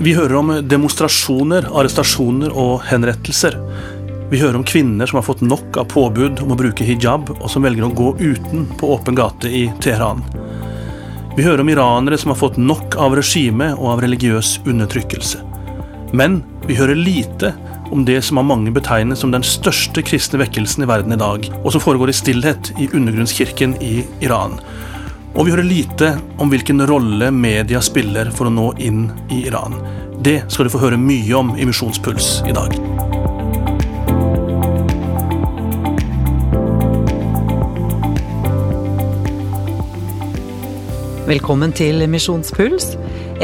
Vi hører om demonstrasjoner, arrestasjoner og henrettelser. Vi hører om kvinner som har fått nok av påbud om å bruke hijab, og som velger å gå uten på åpen gate i Teheran. Vi hører om iranere som har fått nok av regimet og av religiøs undertrykkelse. Men vi hører lite om det som av mange betegnes som den største kristne vekkelsen i verden i dag, og som foregår i stillhet i undergrunnskirken i Iran. Og vi hører lite om hvilken rolle media spiller for å nå inn i Iran. Det skal du få høre mye om i Misjonspuls i dag. Velkommen til Misjonspuls,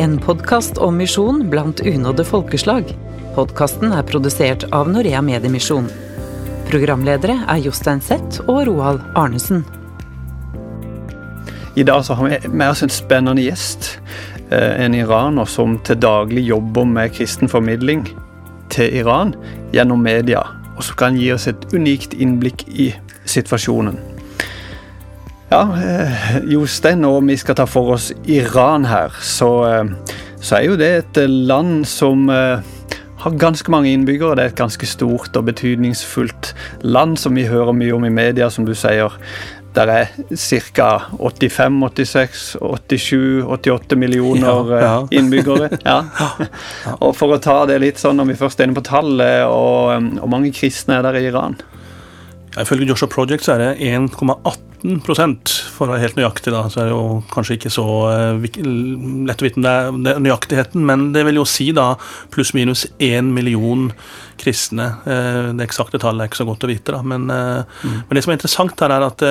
en podkast om misjon blant unådde folkeslag. Podkasten er produsert av Norea Mediemisjon. Programledere er Jostein Sett og Roald Arnesen. I dag så har vi med oss en spennende gjest. Eh, en iraner som til daglig jobber med kristen formidling til Iran gjennom media. Og som kan gi oss et unikt innblikk i situasjonen. Ja, eh, Jostein, når vi skal ta for oss Iran her, så, eh, så er jo det et land som har ganske mange innbyggere. Det er et ganske stort og betydningsfullt land som vi hører mye om i media, som du sier. Der er ca. 85, 86, 87, 88 millioner ja, ja. Eh, innbyggere. Ja. Og for å ta det litt sånn, når vi først er inne på tallet, og hvor mange kristne er der i Iran? Ifølge Joshua Project så er det 1,18 for å være helt nøyaktig. da, så er det jo kanskje ikke så uh, lett å vite om det er, det er, nøyaktigheten, men det vil jo si da pluss-minus én million kristne. Uh, det eksakte tallet er ikke så godt å vite, da, men, uh, mm. men det som er interessant her, er at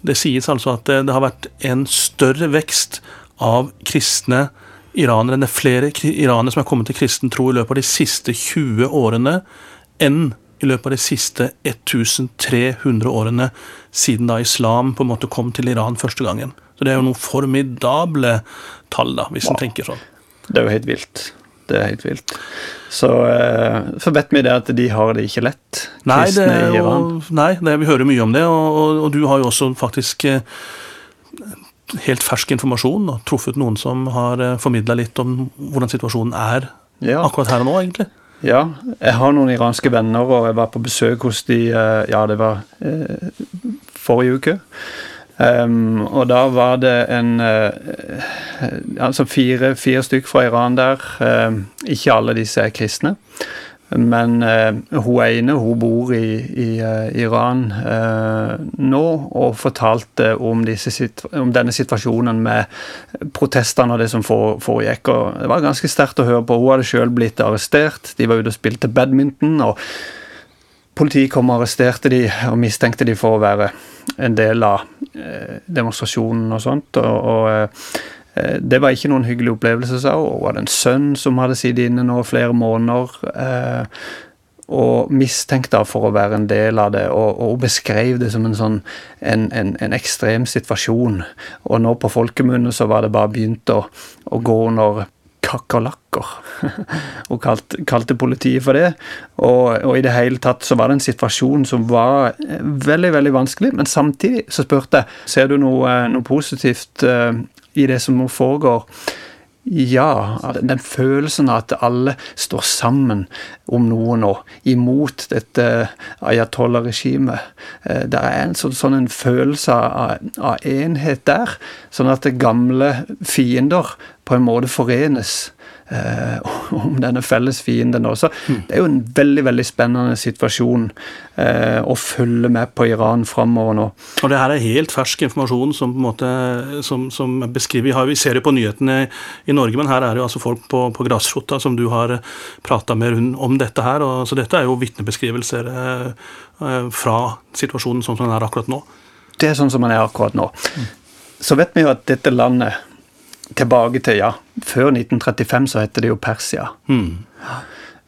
det sies altså at det har vært en større vekst av kristne iranere, enn det er flere iranere som har kommet til kristen tro i løpet av de siste 20 årene, enn i løpet av de siste 1300 årene siden da islam på en måte kom til Iran første gangen. Så det er jo noen formidable tall, da, hvis wow. en tenker sånn. Det er jo helt vilt. Det er helt vilt. Så, så vet vi det at de har det ikke lett, nei, kristne i Iran. nei, det, vi hører mye om det, og, og, og du har jo også faktisk eh, helt fersk informasjon og truffet noen som har eh, formidla litt om hvordan situasjonen er ja. akkurat her og nå, egentlig. Ja, jeg har noen iranske venner, og jeg var på besøk hos de eh, Ja, det var eh, forrige uke. Um, og da var det en eh, Altså fire, fire stykk fra Iran der. Eh, ikke alle disse er kristne. Men uh, hun ene hun bor i, i uh, Iran uh, nå og fortalte om, om, denne situasjonen med protestene og det som foregikk. og Det var ganske sterkt å høre på. Hun hadde selv blitt arrestert. De var ute og spilte badminton. og Politiet kom og arresterte de og mistenkte de for å være en del av demonstrasjonen og sånt. og, og Eh, det var ikke noen hyggelig opplevelse, sa hun. Hun hadde en sønn som hadde sittet inne nå flere måneder. Og og mistenkte for å være en del av det, og, hun beskrev det som en sånn en, en, en ekstrem situasjon. Og nå på folkemunne så var det bare begynt å, å gå under kakerlakker. og kalte, kalte, politiet for det. Og, og, i det hele tatt så var det en situasjon som var veldig veldig vanskelig. Men samtidig så spurte jeg ser du noe, noe positivt i det som foregår. Ja, den følelsen av at alle står sammen om noe nå, imot dette ayatollah-regimet. Eh, det er en sånn, sånn en følelse av, enhet der, sånn at gamle fiender på en måte forenes eh, om denne felles fienden også. Mm. Det er jo en veldig veldig spennende situasjon eh, å følge med på Iran framover nå. Og det her er helt fersk informasjon som på en måte som, som beskriver Vi, vi ser det på nyhetene i Norge, men her er det jo altså folk på, på grasrota som du har prata med om dette her. Og, så dette er jo vitnebeskrivelser eh, eh, fra situasjonen sånn som den er akkurat nå. Det er sånn som den er akkurat nå. Mm. Så vet vi jo at dette landet tilbake til ja, før 1935 så het det jo Persia. Mm.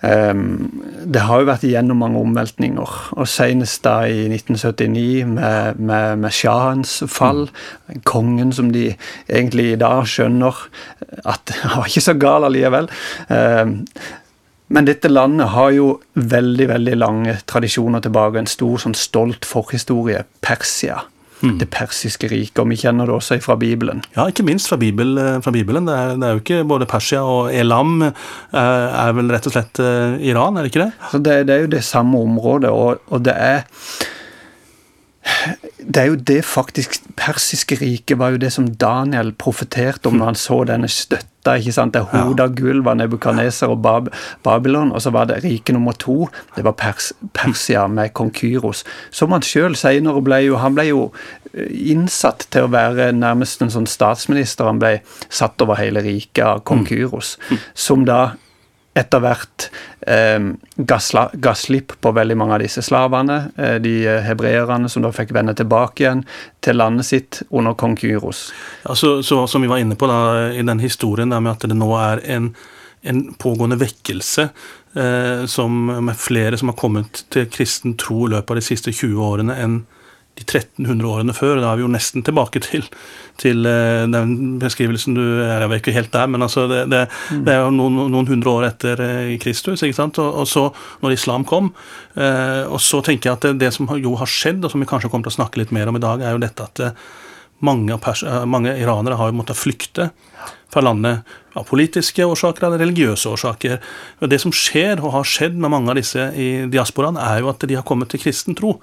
Um, det har jo vært igjennom mange omveltninger, og senest da i 1979 med, med, med shahens fall. Mm. Kongen som de egentlig i dag skjønner at han var ikke så gal allikevel. Um, men dette landet har jo veldig veldig lange tradisjoner tilbake. En stor, sånn stolt forhistorie. Persia. Mm. det persiske riket. Og vi kjenner det også fra Bibelen. Ja, ikke minst fra, Bibel, eh, fra Bibelen. Det er, det er, jo ikke både Persia og Elam eh, er vel rett og slett Iran, er det ikke det? Så det, det, er jo det samme området, og, og det er det er jo det faktisk persiske riket var jo det som Daniel profeterte om når han så denne støtta. ikke sant, Det hodet av gull var Nebukaneser og Bab Babylon, og så var det rike nummer to. Det var Pers Persia med kong Kyros. Som han sjøl seinere ble jo Han ble jo eh, innsatt til å være nærmest en sånn statsminister. Han ble satt over hele riket av kong mm. Kyros, som da etter hvert eh, ga slipp på veldig mange av disse slavene, eh, de eh, hebreerne som da fikk vende tilbake igjen til landet sitt under kong Kyros. Ja, så, så, som vi var inne på da, i den historien der med at det nå er en, en pågående vekkelse eh, som, med flere som har kommet til kristen tro i løpet av de siste 20 årene enn de 1300 årene før. Da er vi jo nesten tilbake til, til uh, den beskrivelsen du Jeg vet ikke helt der, men altså det, det, mm. det er jo noen, noen, hundre år etter uh, Kristus. ikke sant? Og, og, så, når islam kom eh, Og så tenker jeg at det, det, som jo har skjedd, og som vi kanskje kommer til å snakke litt mer om i dag, er jo dette at mange, mange iranere har jo måttet flykte fra landet av politiske årsaker eller religiøse årsaker. Og Det som skjer, og har skjedd med mange av disse i diasporaen, er jo at de har kommet til kristen tro.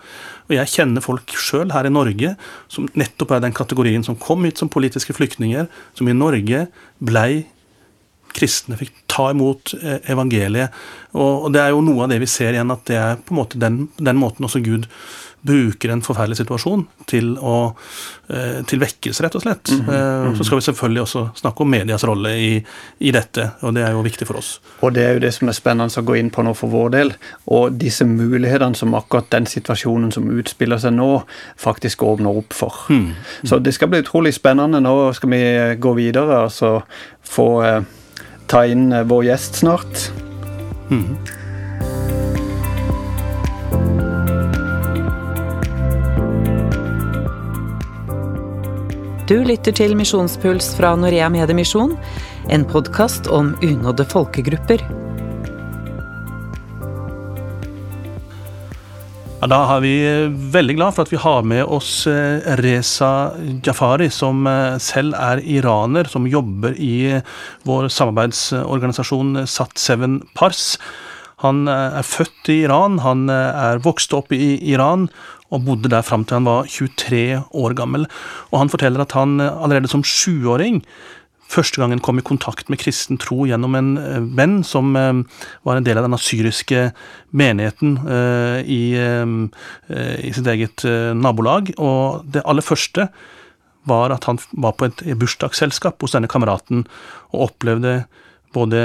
Og jeg kjenner folk sjøl her i Norge som nettopp er den kategorien som kom hit som politiske flyktninger, som i Norge blei kristne, fikk ta imot eh, evangeliet. Og det er jo noe av det vi ser igjen, at det er på en måte den, den måten også Gud bruker en forferdelig situasjon til, å, eh, til vekkelse, rett og slett. Mm -hmm. Så skal vi selvfølgelig også snakke om medias rolle i, i, dette, og det er jo viktig for oss. Og det er jo det som er spennende å gå inn på nå for vår del. Og disse mulighetene som akkurat den situasjonen som utspiller seg nå, faktisk åpner opp for. Mm. Så det skal bli utrolig spennende. Nå skal vi gå videre og så få eh, ta inn vår gjest snart. Mm. Du lytter til Misjonspuls fra Norea Mediemisjon, en podkast om unådde folkegrupper. Ja, da er vi veldig glad for at vi har med oss eh, Reza Jafari, som eh, selv er iraner, som jobber i vår samarbeidsorganisasjon Sat7 Pars. Han eh, er født i Iran, han er vokst opp i Iran og bodde der fram til han var 23 år gammel. Og han forteller at han eh, allerede som sjuåring første gangen kom i kontakt med kristen tro gjennom en eh, venn som eh, var en del av den asyriske menigheten i, i sitt eget nabolag. Og det aller første var at han var på et bursdagsselskap hos denne kameraten og opplevde både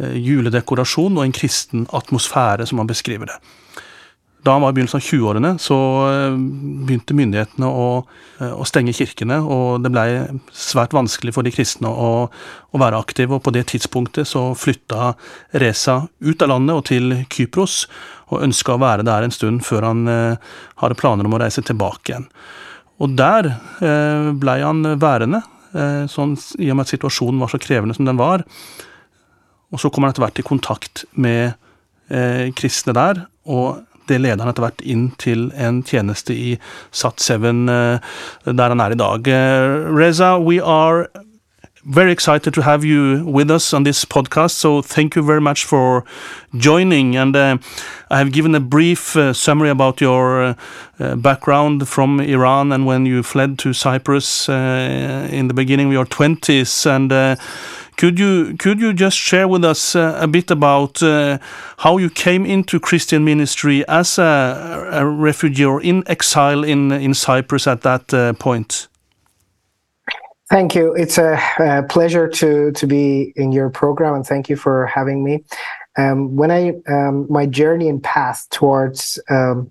juledekorasjon og en kristen atmosfære, som han beskriver det. Da han var i begynnelsen av 20-årene, så eh, begynte myndighetene å, eh, å, stenge kirkene, og det blei svært vanskelig for de kristne å, å, være aktive. og På det tidspunktet så flytta Reza ut av landet og til Kypros, og ønska å være der en stund før han eh, hadde planer om å reise tilbake igjen. Og der eh, blei han værende, eh, sånn, i og med at situasjonen var så krevende som den var. Og så kommer han etter hvert i kontakt med eh, kristne der, og det leder han etter hvert inn til en tjeneste i Sat7, eh, der han er i dag. Eh, Reza, we are very excited to have you with us on this podcast. So thank you very much for joining. And uh, I have given a brief uh, summary about your uh, background from Iran and when you fled to Cyprus in the beginning of your 20s. And could you could you just share with us uh, a bit about uh, how you came into Christian ministry as a, a, refugee or in exile in in Cyprus at that uh, point? Thank you. It's a, a, pleasure to to be in your program, and thank you for having me. Um, when I um, my journey and path towards um,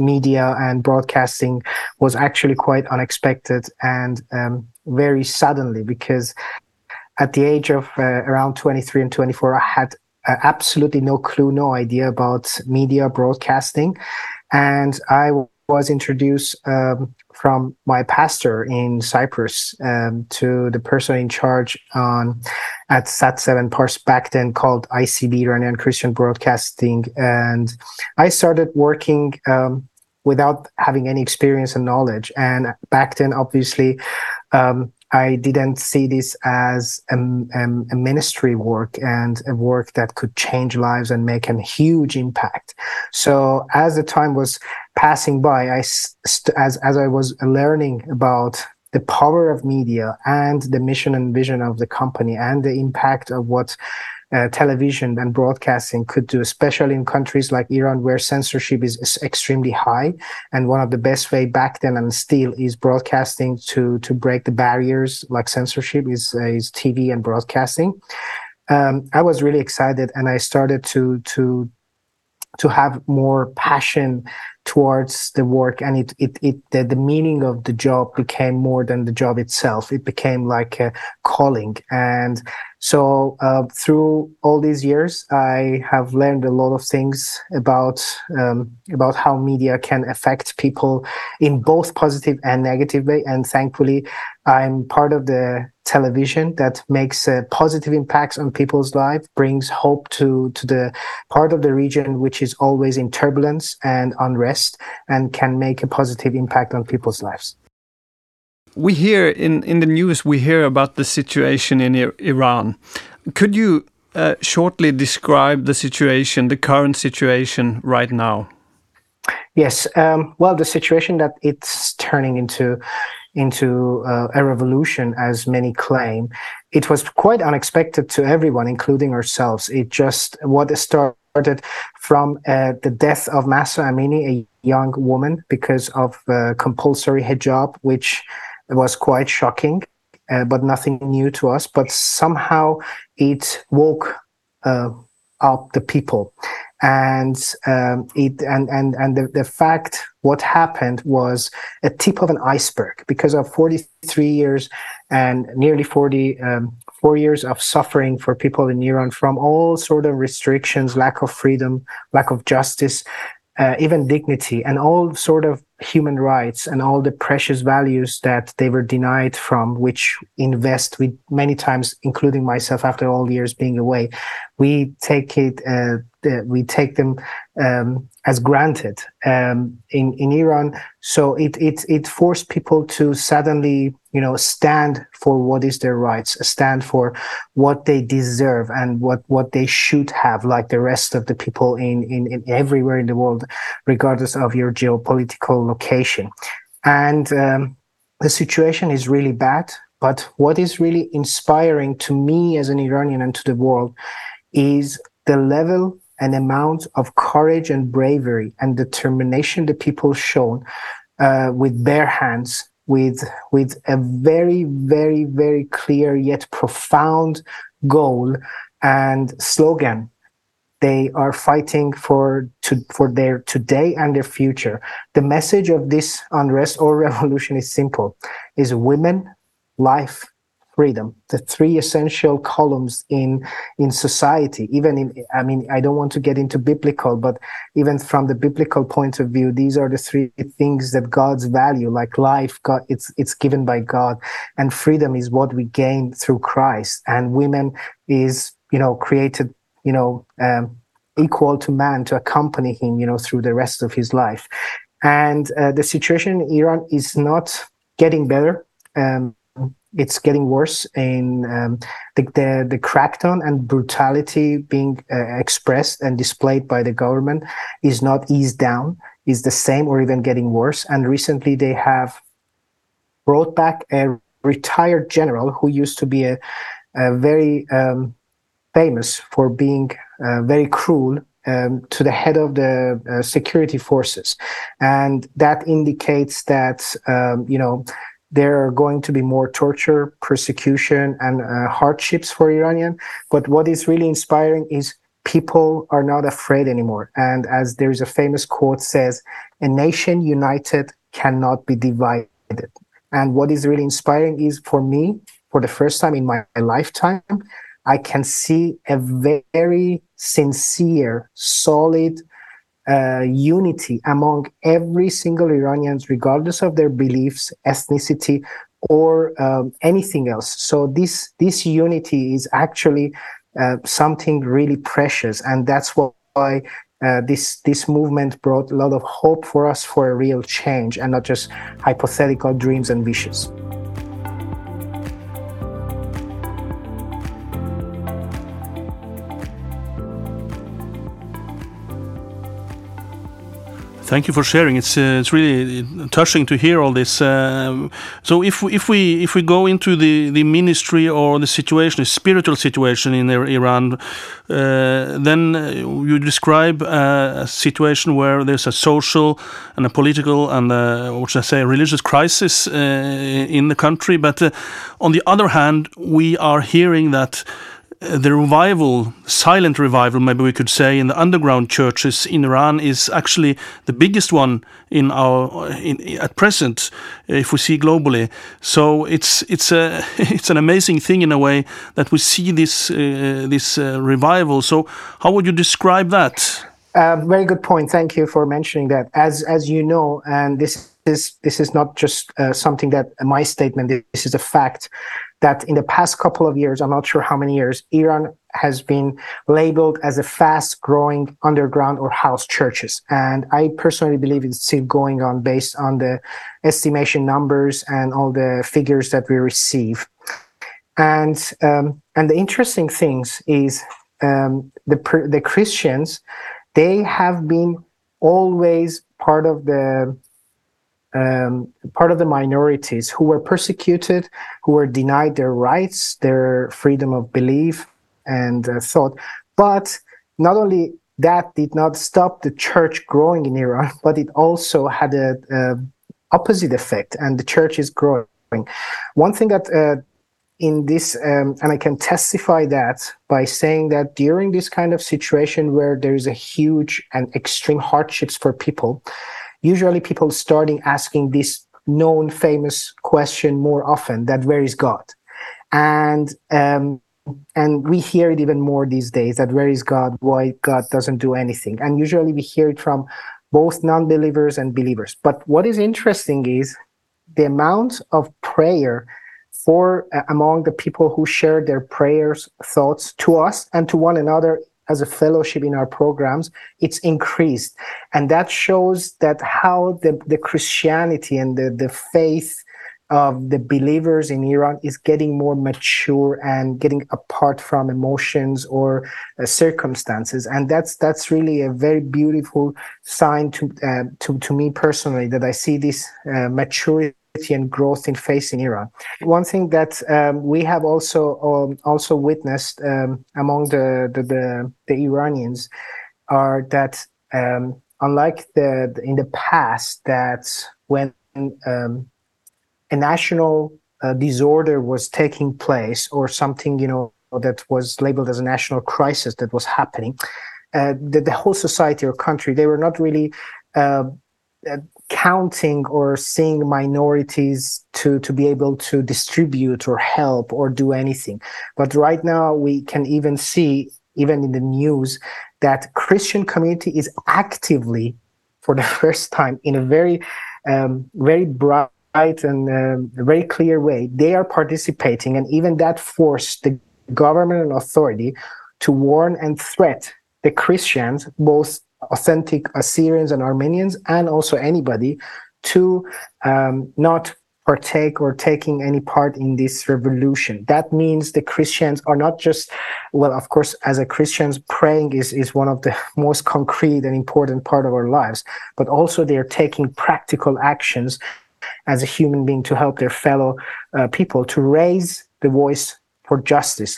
media and broadcasting was actually quite unexpected and um, very suddenly because at the age of uh, around 23 and 24, I had uh, absolutely no clue, no idea about media broadcasting. And I was introduced um, from my pastor in Cyprus um, to the person in charge on at Sat7 Pars back then called ICB, Iranian Christian Broadcasting. And I started working um, without having any experience and knowledge. And back then, obviously, um, I didn't see this as a, a, ministry work and a work that could change lives and make a huge impact. So as the time was passing by, I st- as as I was learning about the power of media and the mission and vision of the company and the impact of what uh, television and broadcasting could do, especially in countries like Iran, where censorship is, is, extremely high. And one of the best way back then and still is broadcasting to to break the barriers like censorship is uh, is TV and broadcasting. Um, I was really excited, and I started to to to have more passion towards the work and it it, it the, the meaning of the job became more than the job itself it became like a calling and so uh, through all these years i have learned a lot of things about um, about how media can affect people in both positive and negative way and thankfully i'm part of the television that makes a positive impacts on people's life, brings hope to, to the part of the region which is always in turbulence and unrest, and can make a positive impact on people's lives. We hear in, in the news, we hear about the situation in Iran. Could you uh, shortly describe the situation, the current situation right now? Yes. Um, well, the situation that it's turning into into uh, a revolution, as many claim. It was quite unexpected to everyone, including ourselves. It just what started from uh, the death of Mahsa Amini, a young woman, because of uh, compulsory hijab, which was quite shocking, uh, but nothing new to us. But somehow it woke uh, up the people and um, it and and and the, the fact what happened was a tip of an iceberg because of 43 years and nearly 40 um, four years of suffering for people in Iran from all sort of restrictions, lack of freedom, lack of justice, uh, even dignity, and all sort of human rights and all the precious values that they were denied from, which invest with many times, including myself, after all years being away, we take it. Uh, we take them um, as granted um, in in Iran. So it it it forced people to suddenly you know stand for what is their rights, stand for what they deserve and what what they should have, like the rest of the people in in, in everywhere in the world, regardless of your geopolitical location. And um, the situation is really bad. But what is really inspiring to me as an Iranian and to the world is the level and amount of courage and bravery and determination the people shown uh, with bare hands, with with a very, very, very clear yet profound goal and slogan. They are fighting for to, for their today and their future. The message of this unrest or revolution is simple: is women, life, freedom. The three essential columns in in society. Even in i mean i don't want to get into biblical but even from the biblical point of view these are the three things that god's value like life god it's it's given by god. And freedom is what we gain through christ. And women is you know created you know um, equal to man to accompany him you know through the rest of his life. And uh, the situation in iran is not getting better. Um, it's getting worse in um, the, the, the crackdown and brutality being uh, expressed and displayed by the government is not eased down is the same or even getting worse. And recently they have brought back a retired general who used to be a, a very um, famous for being uh, very cruel um, to the head of the uh, security forces and that indicates that um, you know there are going to be more torture, persecution, and uh, hardships for Iranian. But what is really inspiring is people are not afraid anymore. And as there's a famous quote says, a nation united cannot be divided. And what is really inspiring is for me, for the first time in my lifetime, I can see a very sincere, solid uh, unity among every single Iranians, regardless of their beliefs, ethnicity, or um, anything else. So this this unity is actually uh, something really precious, and that's why uh, this this movement brought a lot of hope for us for a real change and not just hypothetical dreams and wishes. Thank you for sharing. It's uh, it's really touching to hear all this. Uh, so if we, if we if we go into the, the ministry or the situation, the spiritual situation in Iran, uh, then uh, you describe a situation where there's a social and a political and a, what should I say, religious crisis uh, in the country. But uh, on the other hand, we are hearing that the revival, silent revival, maybe we could say, in the underground churches in Iran is actually the biggest one in our in, at present, if we see globally. So it's it's a it's an amazing thing in a way that we see this uh, this uh, revival. So how would you describe that? Uh, very good point. Thank you for mentioning that. As as you know, and this is this is not just uh, something that my statement. This is a fact that in the past couple of years, I'm not sure how many years, Iran has been labeled as a fast growing underground or house churches. And I personally believe it's still going on based on the estimation numbers and all the figures that we receive. And, um, and the interesting things is um, the, the Christians, they have been always part of the um, part of the minorities who were persecuted, who were denied their rights, their freedom of belief and uh, thought. But not only that did not stop the church growing in Iran, but it also had a, a opposite effect, and the church is growing. One thing that uh, in this, um, and I can testify that by saying that during this kind of situation where there is a huge and extreme hardships for people, usually people starting asking this known famous question more often that where is god? And um, and we hear it even more these days that where is god? Why god doesn't do anything? And usually we hear it from both non-believers and believers. But what is interesting is the amount of prayer for uh, among the people who share their prayers thoughts to us and to one another as a fellowship in our programs, it's increased. And that shows that how the, the Christianity and the, the faith of the believers in Iran is getting more mature and getting apart from emotions or uh, circumstances, and that's that's really a very beautiful sign to uh, to to me personally that I see this uh, maturity and growth in in Iran. One thing that um, we have also um, also witnessed um, among the, the, the the Iranians are that um, unlike the, the, in the past that when um, a national uh, disorder was taking place or something you know that was labeled as a national crisis that was happening, uh, the, the whole society or country they were not really uh, counting or seeing minorities to to be able to distribute or help or do anything. But right now we can even see even in the news that christian community is actively for the first time in a very um, very bright and um, very clear way they are participating and even that forced the government and authority to warn and threat the christians both authentic Assyrians and Armenians, and also anybody to um, not partake or taking any part in this revolution. That means the Christians are not just, well, of course, as a Christians, praying is, is one of the most concrete and important part of our lives, but also they are taking practical actions as a human being to help their fellow uh, people to raise the voice for justice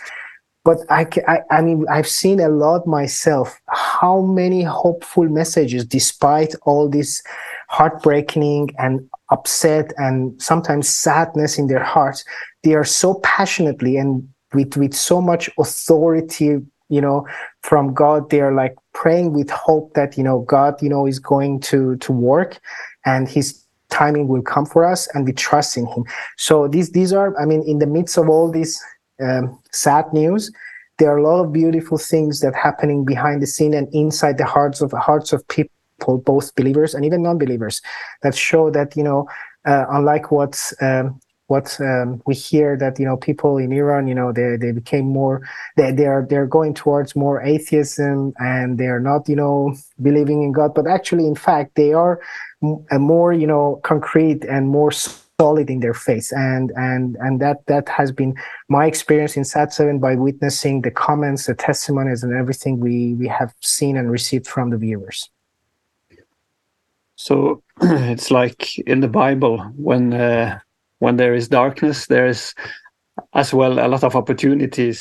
but I, I, I mean i've seen a lot myself how many hopeful messages despite all this heartbreaking and upset and sometimes sadness in their hearts they are so passionately and with with so much authority you know from god they are like praying with hope that you know god you know is going to to work and his timing will come for us and we trust in him. So these these are i mean in the midst of all this um, sad news. There are a lot of beautiful things that happening behind the scene and inside the hearts of hearts of people both believers and even non-believers that show that you know uh, unlike what um, what um, we hear that you know people in Iran, you know, they they became more they they are they're going towards more atheism and they are not you know believing in God, but actually, in fact, they are a more you know concrete and more solid in their faith and and and that that has been my experience in sat 7 by witnessing the comments the testimonies and everything we we have seen and received from the viewers. So it's like in the bible when uh, when there is darkness there is as well a lot of opportunities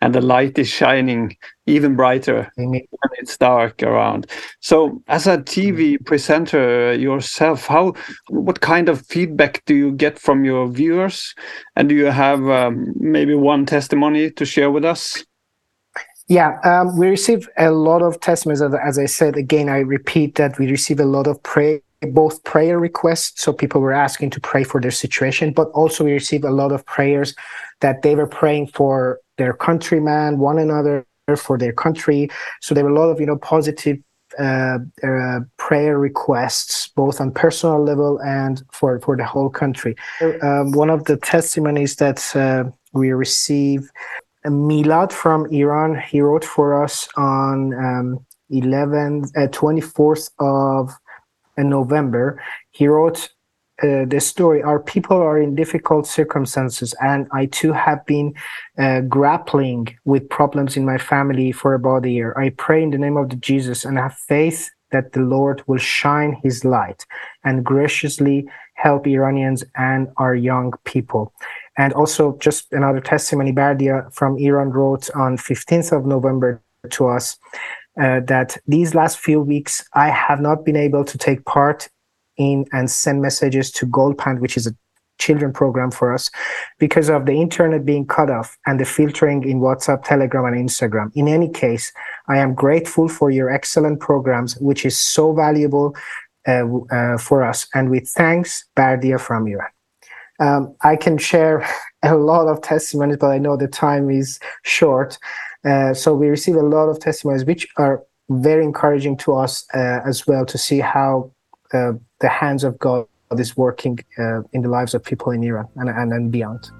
and the light is shining even brighter when it's dark around. So, as a TV presenter yourself, how what kind of feedback do you get from your viewers, and do you have um, maybe one testimony to share with us? Yeah, um, we receive a lot of testimonies. As I said again, I repeat that we receive a lot of prayer both prayer requests so people were asking to pray for their situation but also we receive a lot of prayers that they were praying for their countrymen, one another for their country. So there were a lot of you know positive uh, uh, prayer requests, both on personal level and for for the whole country. Um, one of the testimonies that uh, we received, Milad from Iran, he wrote for us on um, 11th, 24th uh, of uh, November. He wrote uh, the story our people are in difficult circumstances and i too have been uh, grappling with problems in my family for about a year. I pray in the name of the jesus and have faith that the lord will shine his light and graciously help iranians and our young people. And also just another testimony bardia from iran wrote on 15th of november to us uh, that these last few weeks I have not been able to take part in and send messages to Goldpand, which is a children program for us because of the internet being cut off and the filtering in WhatsApp, Telegram, and Instagram. In any case, I am grateful for your excellent programs, which is so valuable uh, uh, for us. And with thanks, Bardia from Iran. Um, I can share a lot of testimonies, but I know the time is short. Uh, so we receive a lot of testimonies, which are very encouraging to us uh, as well to see how uh, the hands of God is working uh, in the lives of people in Iran and, and, and beyond.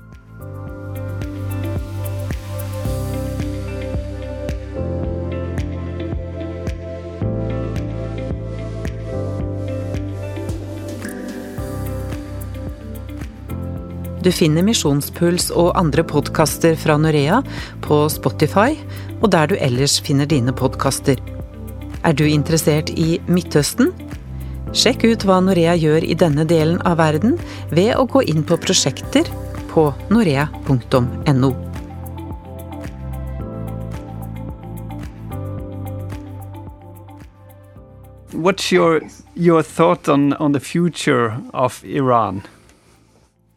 Du finner Misjonspuls og andre podkaster fra Norea på Spotify og der du ellers finner dine podkaster. Er du interessert i Midtøsten? Sjekk ut hva Norea gjør i denne delen av verden ved å gå inn på prosjekter på norea.no. What's your your thought on on the future of Iran?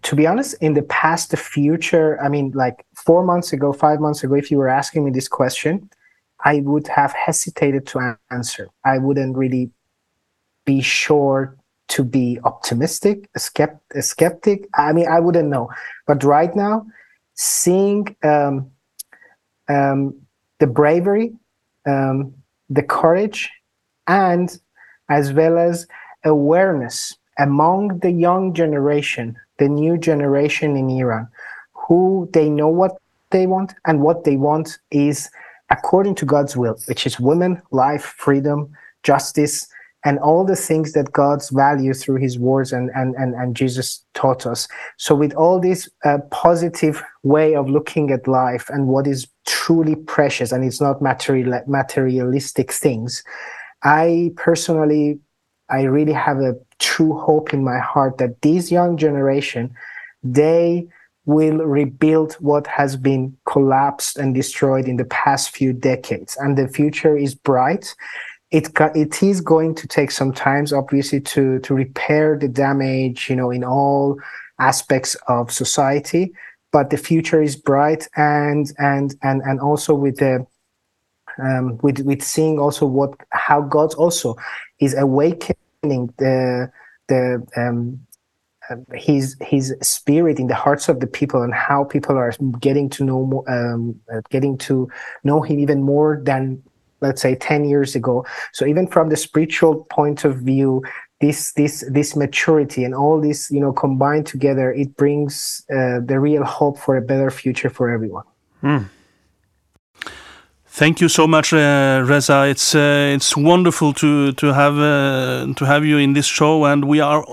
To be honest, in the past, the future, I mean, like four months ago, five months ago, if you were asking me this question, I would have hesitated to answer. I wouldn't really be sure to be optimistic, a, skept- a skeptic. I mean, I wouldn't know. But right now, seeing um, um, the bravery, um, the courage, and as well as awareness among the young generation, the new generation in Iran, who they know what they want, and what they want is according to God's will, which is women, life, freedom, justice, and all the things that God's value through his words and, and, and, and Jesus taught us. So with all this uh, positive way of looking at life and what is truly precious, and it's not material, materialistic things, I personally, I really have a true hope in my heart that this young generation, they will rebuild what has been collapsed and destroyed in the past few decades. And the future is bright it it is going to take some time, obviously, to to repair the damage, you know, in all aspects of society. But the future is bright, and and and and also with the um, with with seeing also what how God also is awakening the the um, his his spirit in the hearts of the people and how people are getting to know um, uh, getting to know him even more than let's say 10 years ago so even from the spiritual point of view this this this maturity and all this you know combined together it brings uh, the real hope for a better future for everyone Mm. Thank you so much, uh, Reza. It's uh, it's wonderful to to have uh, to have you in this show, and we are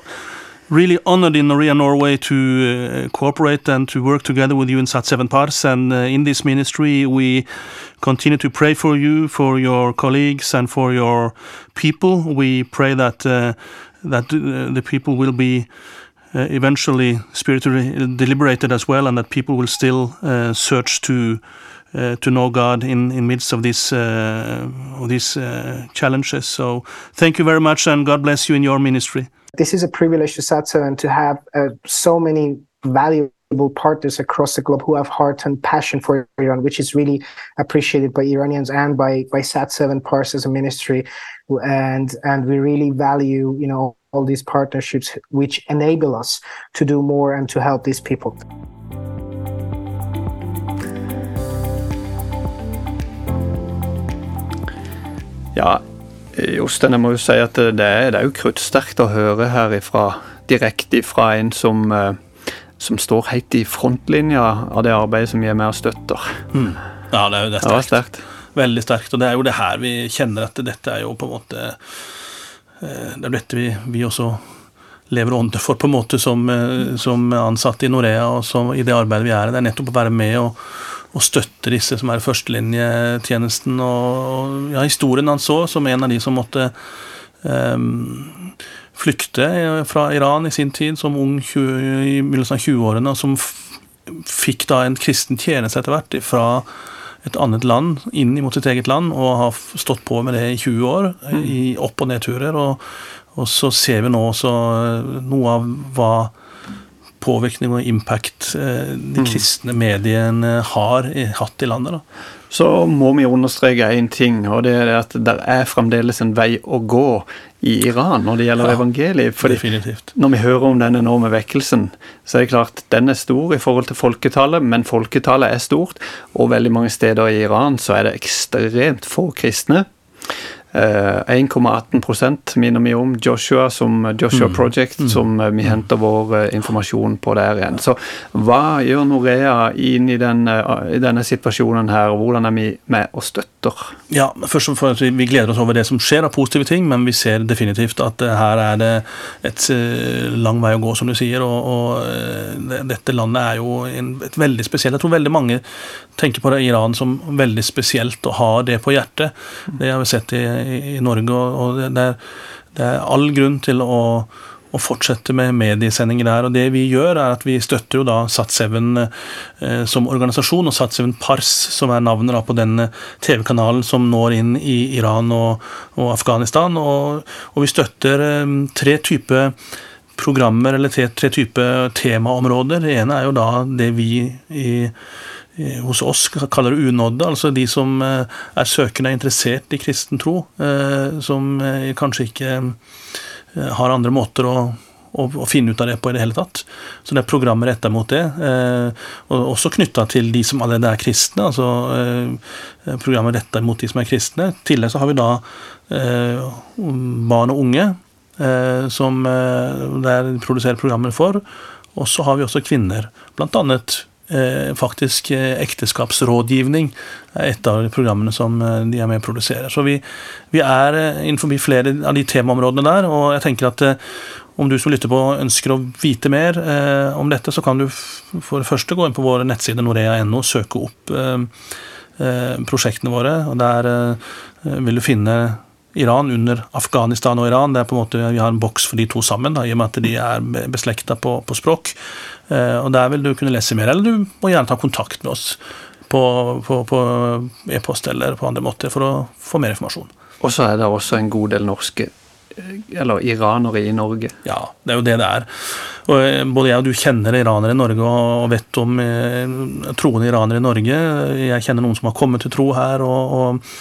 really honored in Norea Norway to uh, cooperate and to work together with you in Sat Seven Pars. And uh, in this ministry, we continue to pray for you, for your colleagues, and for your people. We pray that uh, that uh, the people will be. Uh, eventually spiritually deliberated as well, and that people will still uh, search to uh, to know God in in midst of these uh, of these uh, challenges. So thank you very much, and God bless you in your ministry. This is a privilege to Satsa and to have uh, so many valuable partners across the globe who have heart and passion for Iran, which is really appreciated by Iranians and by by Sat Seven Pars as a ministry, and and we really value you know all these partnerships which enable us to do more and to help these people. Ja, Jostein, jeg må jo si at det er, det er jo kruttsterkt å høre herifra, direkte fra en som, eh, som står helt i frontlinja av det arbeidet som vi er med og støtter. Ja, det er jo det Det sterkt. Veldig sterkt. Og det er jo det her vi kjenner at dette er jo på en måte eh, Det er dette vi, vi også lever ånde for, på en måte, som, eh, som ansatte i Norea og som, i det arbeidet vi er i. Det er nettopp å være med og, og støtte disse som er førstelinjetjenesten. Og, ja, historien han så som en av de som måtte um, flykte fra Iran i sin tid, som ung 20, i begynnelsen av 20-årene, og som fikk da en kristen tjeneste etter hvert fra et annet land inn mot sitt eget land, og har stått på med det i 20 år, i opp- og nedturer. Og, og så ser vi nå også eh, noe av hva påvirkning og impact eh, de kristne mediene har hatt i landet. da. Så må vi understreke én ting, og det er at det er fremdeles en vei å gå i Iran når det gjelder Ja, evangeliet. Fordi Definitivt. når vi hører om den enorme vekkelsen, så er det klart den er stor i forhold til folketallet, men folketallet er stort, og veldig mange steder i Iran så er det ekstremt få kristne. Eh, 1,18 minner vi om Joshua som Joshua Project, som eh, vi henter vår eh, informasjon på der igjen. Så hva gjør Norea inn i, den, eh, i denne situasjonen her, og hvordan er vi med og støtter? Ja, først og fremst, vi- gleder oss over det som skjer av positive ting, men vi ser definitivt at eh, her er det et eh, lang vei å gå, som du sier. Og, og eh, dette landet er jo en, et veldig spesielt Jeg tror veldig mange tenker på det Iran som veldig spesielt og har det på hjertet. Det har vi sett i, i, Norge, og, og det, er, det er all grunn til å å fortsette med mediesendinger der. Og det vi gjør, er at vi støtter jo da Sat7 eh, som organisasjon, og Sat7 Pars, som er navnet da på den TV-kanalen som når inn i Iran og, og Afghanistan. Og, og vi støtter eh, tre typer programmer, eller tre, tre typer temaområder. Det ene er jo da det vi i- hos oss kaller det unådde, altså de som eh, er søkende interessert i kristen tro, eh, som eh, kanskje ikke eh, har andre måter å, å, finne ut av det på i det hele tatt. Så det er programmer retta mot det. Eh, og også knytta til de som allerede er kristne. altså eh, Programmer retta mot de som er kristne. I tillegg så har vi da eh, barn og unge, eh, som det er produserer programmer for. Og så har vi også kvinner. Blant annet eh, faktisk eh, ekteskapsrådgivning er et av programmene som eh, de er med og produserer. Så vi, vi er eh, innenfor flere av de temaområdene der, og jeg tenker at eh, om du som lytter på ønsker å vite mer eh, om dette, så kan du for det første gå inn på vår nettside norea.no og søke opp eh, eh, prosjektene våre. og Der eh, vil du finne Iran under Afghanistan og Iran. Det er på en måte, Vi har en boks for de to sammen, da, i og med at de er be- beslekta på, på språk. Eh, og Der vil du kunne lese mer, eller du må gjerne ta kontakt med oss på, på, på e-post eller på andre måter for å få mer informasjon. Og så er det også en god del norske, eh, eller iranere i Norge. Ja, det er jo det det er. Og eh, både jeg og du kjenner iranere i Norge og vet om troende iranere i Norge. Jeg kjenner noen som har kommet til tro her, og, og,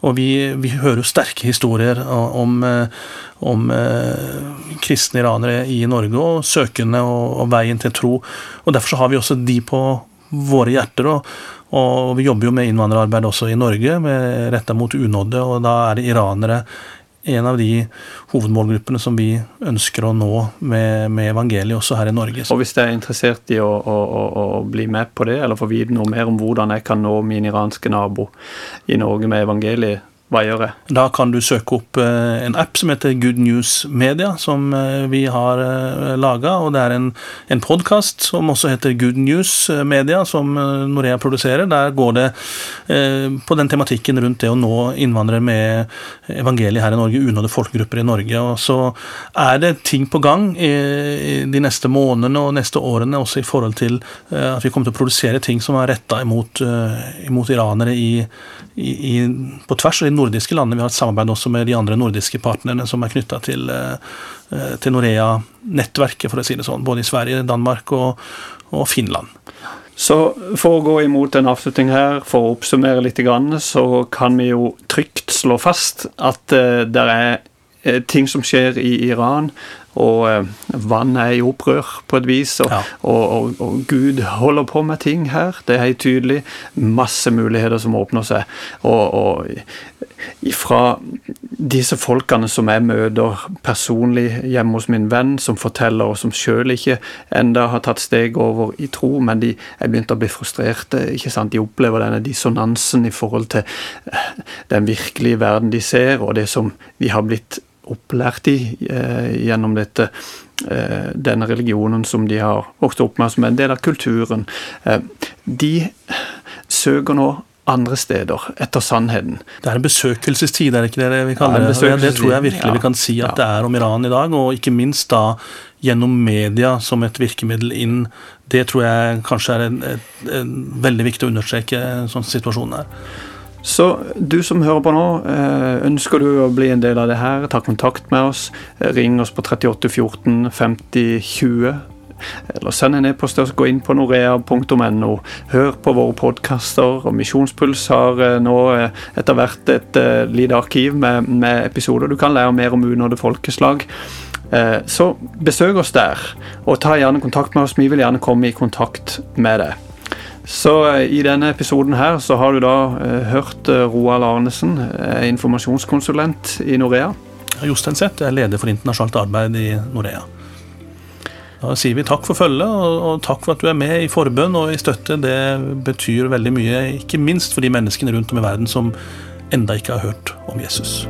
og vi, vi hører jo sterke historier om, eh, om eh, kristne iranere i Norge, og søkende og, og veien til tro. Og Derfor så har vi også de på våre hjerter. og og vi jobber jo med innvandrerarbeid også i Norge, retta mot unådde, og da er det iranere en av de hovedmålgruppene som vi ønsker å nå med, med evangeliet også her i Norge. Og Hvis jeg er interessert i å, å, å, å, bli med på det, eller få vite noe mer om hvordan jeg kan nå min iranske nabo i Norge med evangeliet, jeg? Da kan du søke opp eh, en app som heter Good News Media, som eh, vi har eh, laga. Og det er en, en podkast som også heter Good News Media, som Norea produserer. Der går det på den tematikken rundt det å nå innvandrere med evangeliet her i Norge, unådde folkegrupper i Norge. Og så er det ting på gang de neste månedene og neste årene, også i forhold til at vi kommer til å produsere ting som er retta imot, imot iranere i, i, på tvers. og i nordiske landene. Vi har et samarbeid også med de andre nordiske partnerne som er knytta til, eh, til Norea-nettverket, for å si det sånn. Både i Sverige, Danmark og, og Finland. Så for å gå imot en avslutning her, for å oppsummere litt, så kan vi jo trygt slå fast at uh, det er uh, ting som skjer i Iran og eh, vann er i opprør på et vis, og, ja. og, og, og, Gud holder på med ting her. Det er helt tydelig. Masse muligheter som åpner seg. Og, ifra disse folkene som jeg møter personlig hjemme hos min venn, som forteller, og som sjøl ikke enda har tatt steg over i tro, men de er begynt å bli frustrerte. ikke sant? De opplever denne dissonansen i forhold til eh, den virkelige verden de ser, og det som de har blitt opplært i eh, gjennom dette, eh, denne religionen som de har vokst opp med, som en del av kulturen. Eh, de søker nå andre steder etter sannheten. Det er en besøkelsestid, er det ikke det vi kaller det? Ja, det tror jeg virkelig vi kan si at det er om Iran i dag, og ikke minst da gjennom media som et virkemiddel inn. Det tror jeg kanskje er en, en, en veldig viktig å understreke sånn situasjonen er. Så du som hører på nå, eh, ønsker du å bli en del av det her, ta kontakt med oss. Eh, ring oss på 38 14 50 20. Eller send en e-post til oss, gå inn på norea.no. Hør på våre podkaster. Og Misjonspuls har eh, nå etter hvert et lite arkiv med, med, episoder. Du kan lære mer om unådde folkeslag. Så besøk oss der, og ta gjerne kontakt med oss. Vi vil gjerne komme i kontakt med deg. Så eh, i denne episoden her så har du da hørt Roald Arnesen, informasjonskonsulent i Norea. Jostein Seth er leder for internasjonalt arbeid i Norea. Da sier vi takk for følget, og, takk for at du er med i forbønn og i støtte. Det betyr veldig mye, ikke minst for de menneskene rundt om i verden som enda ikke har hørt om Jesus.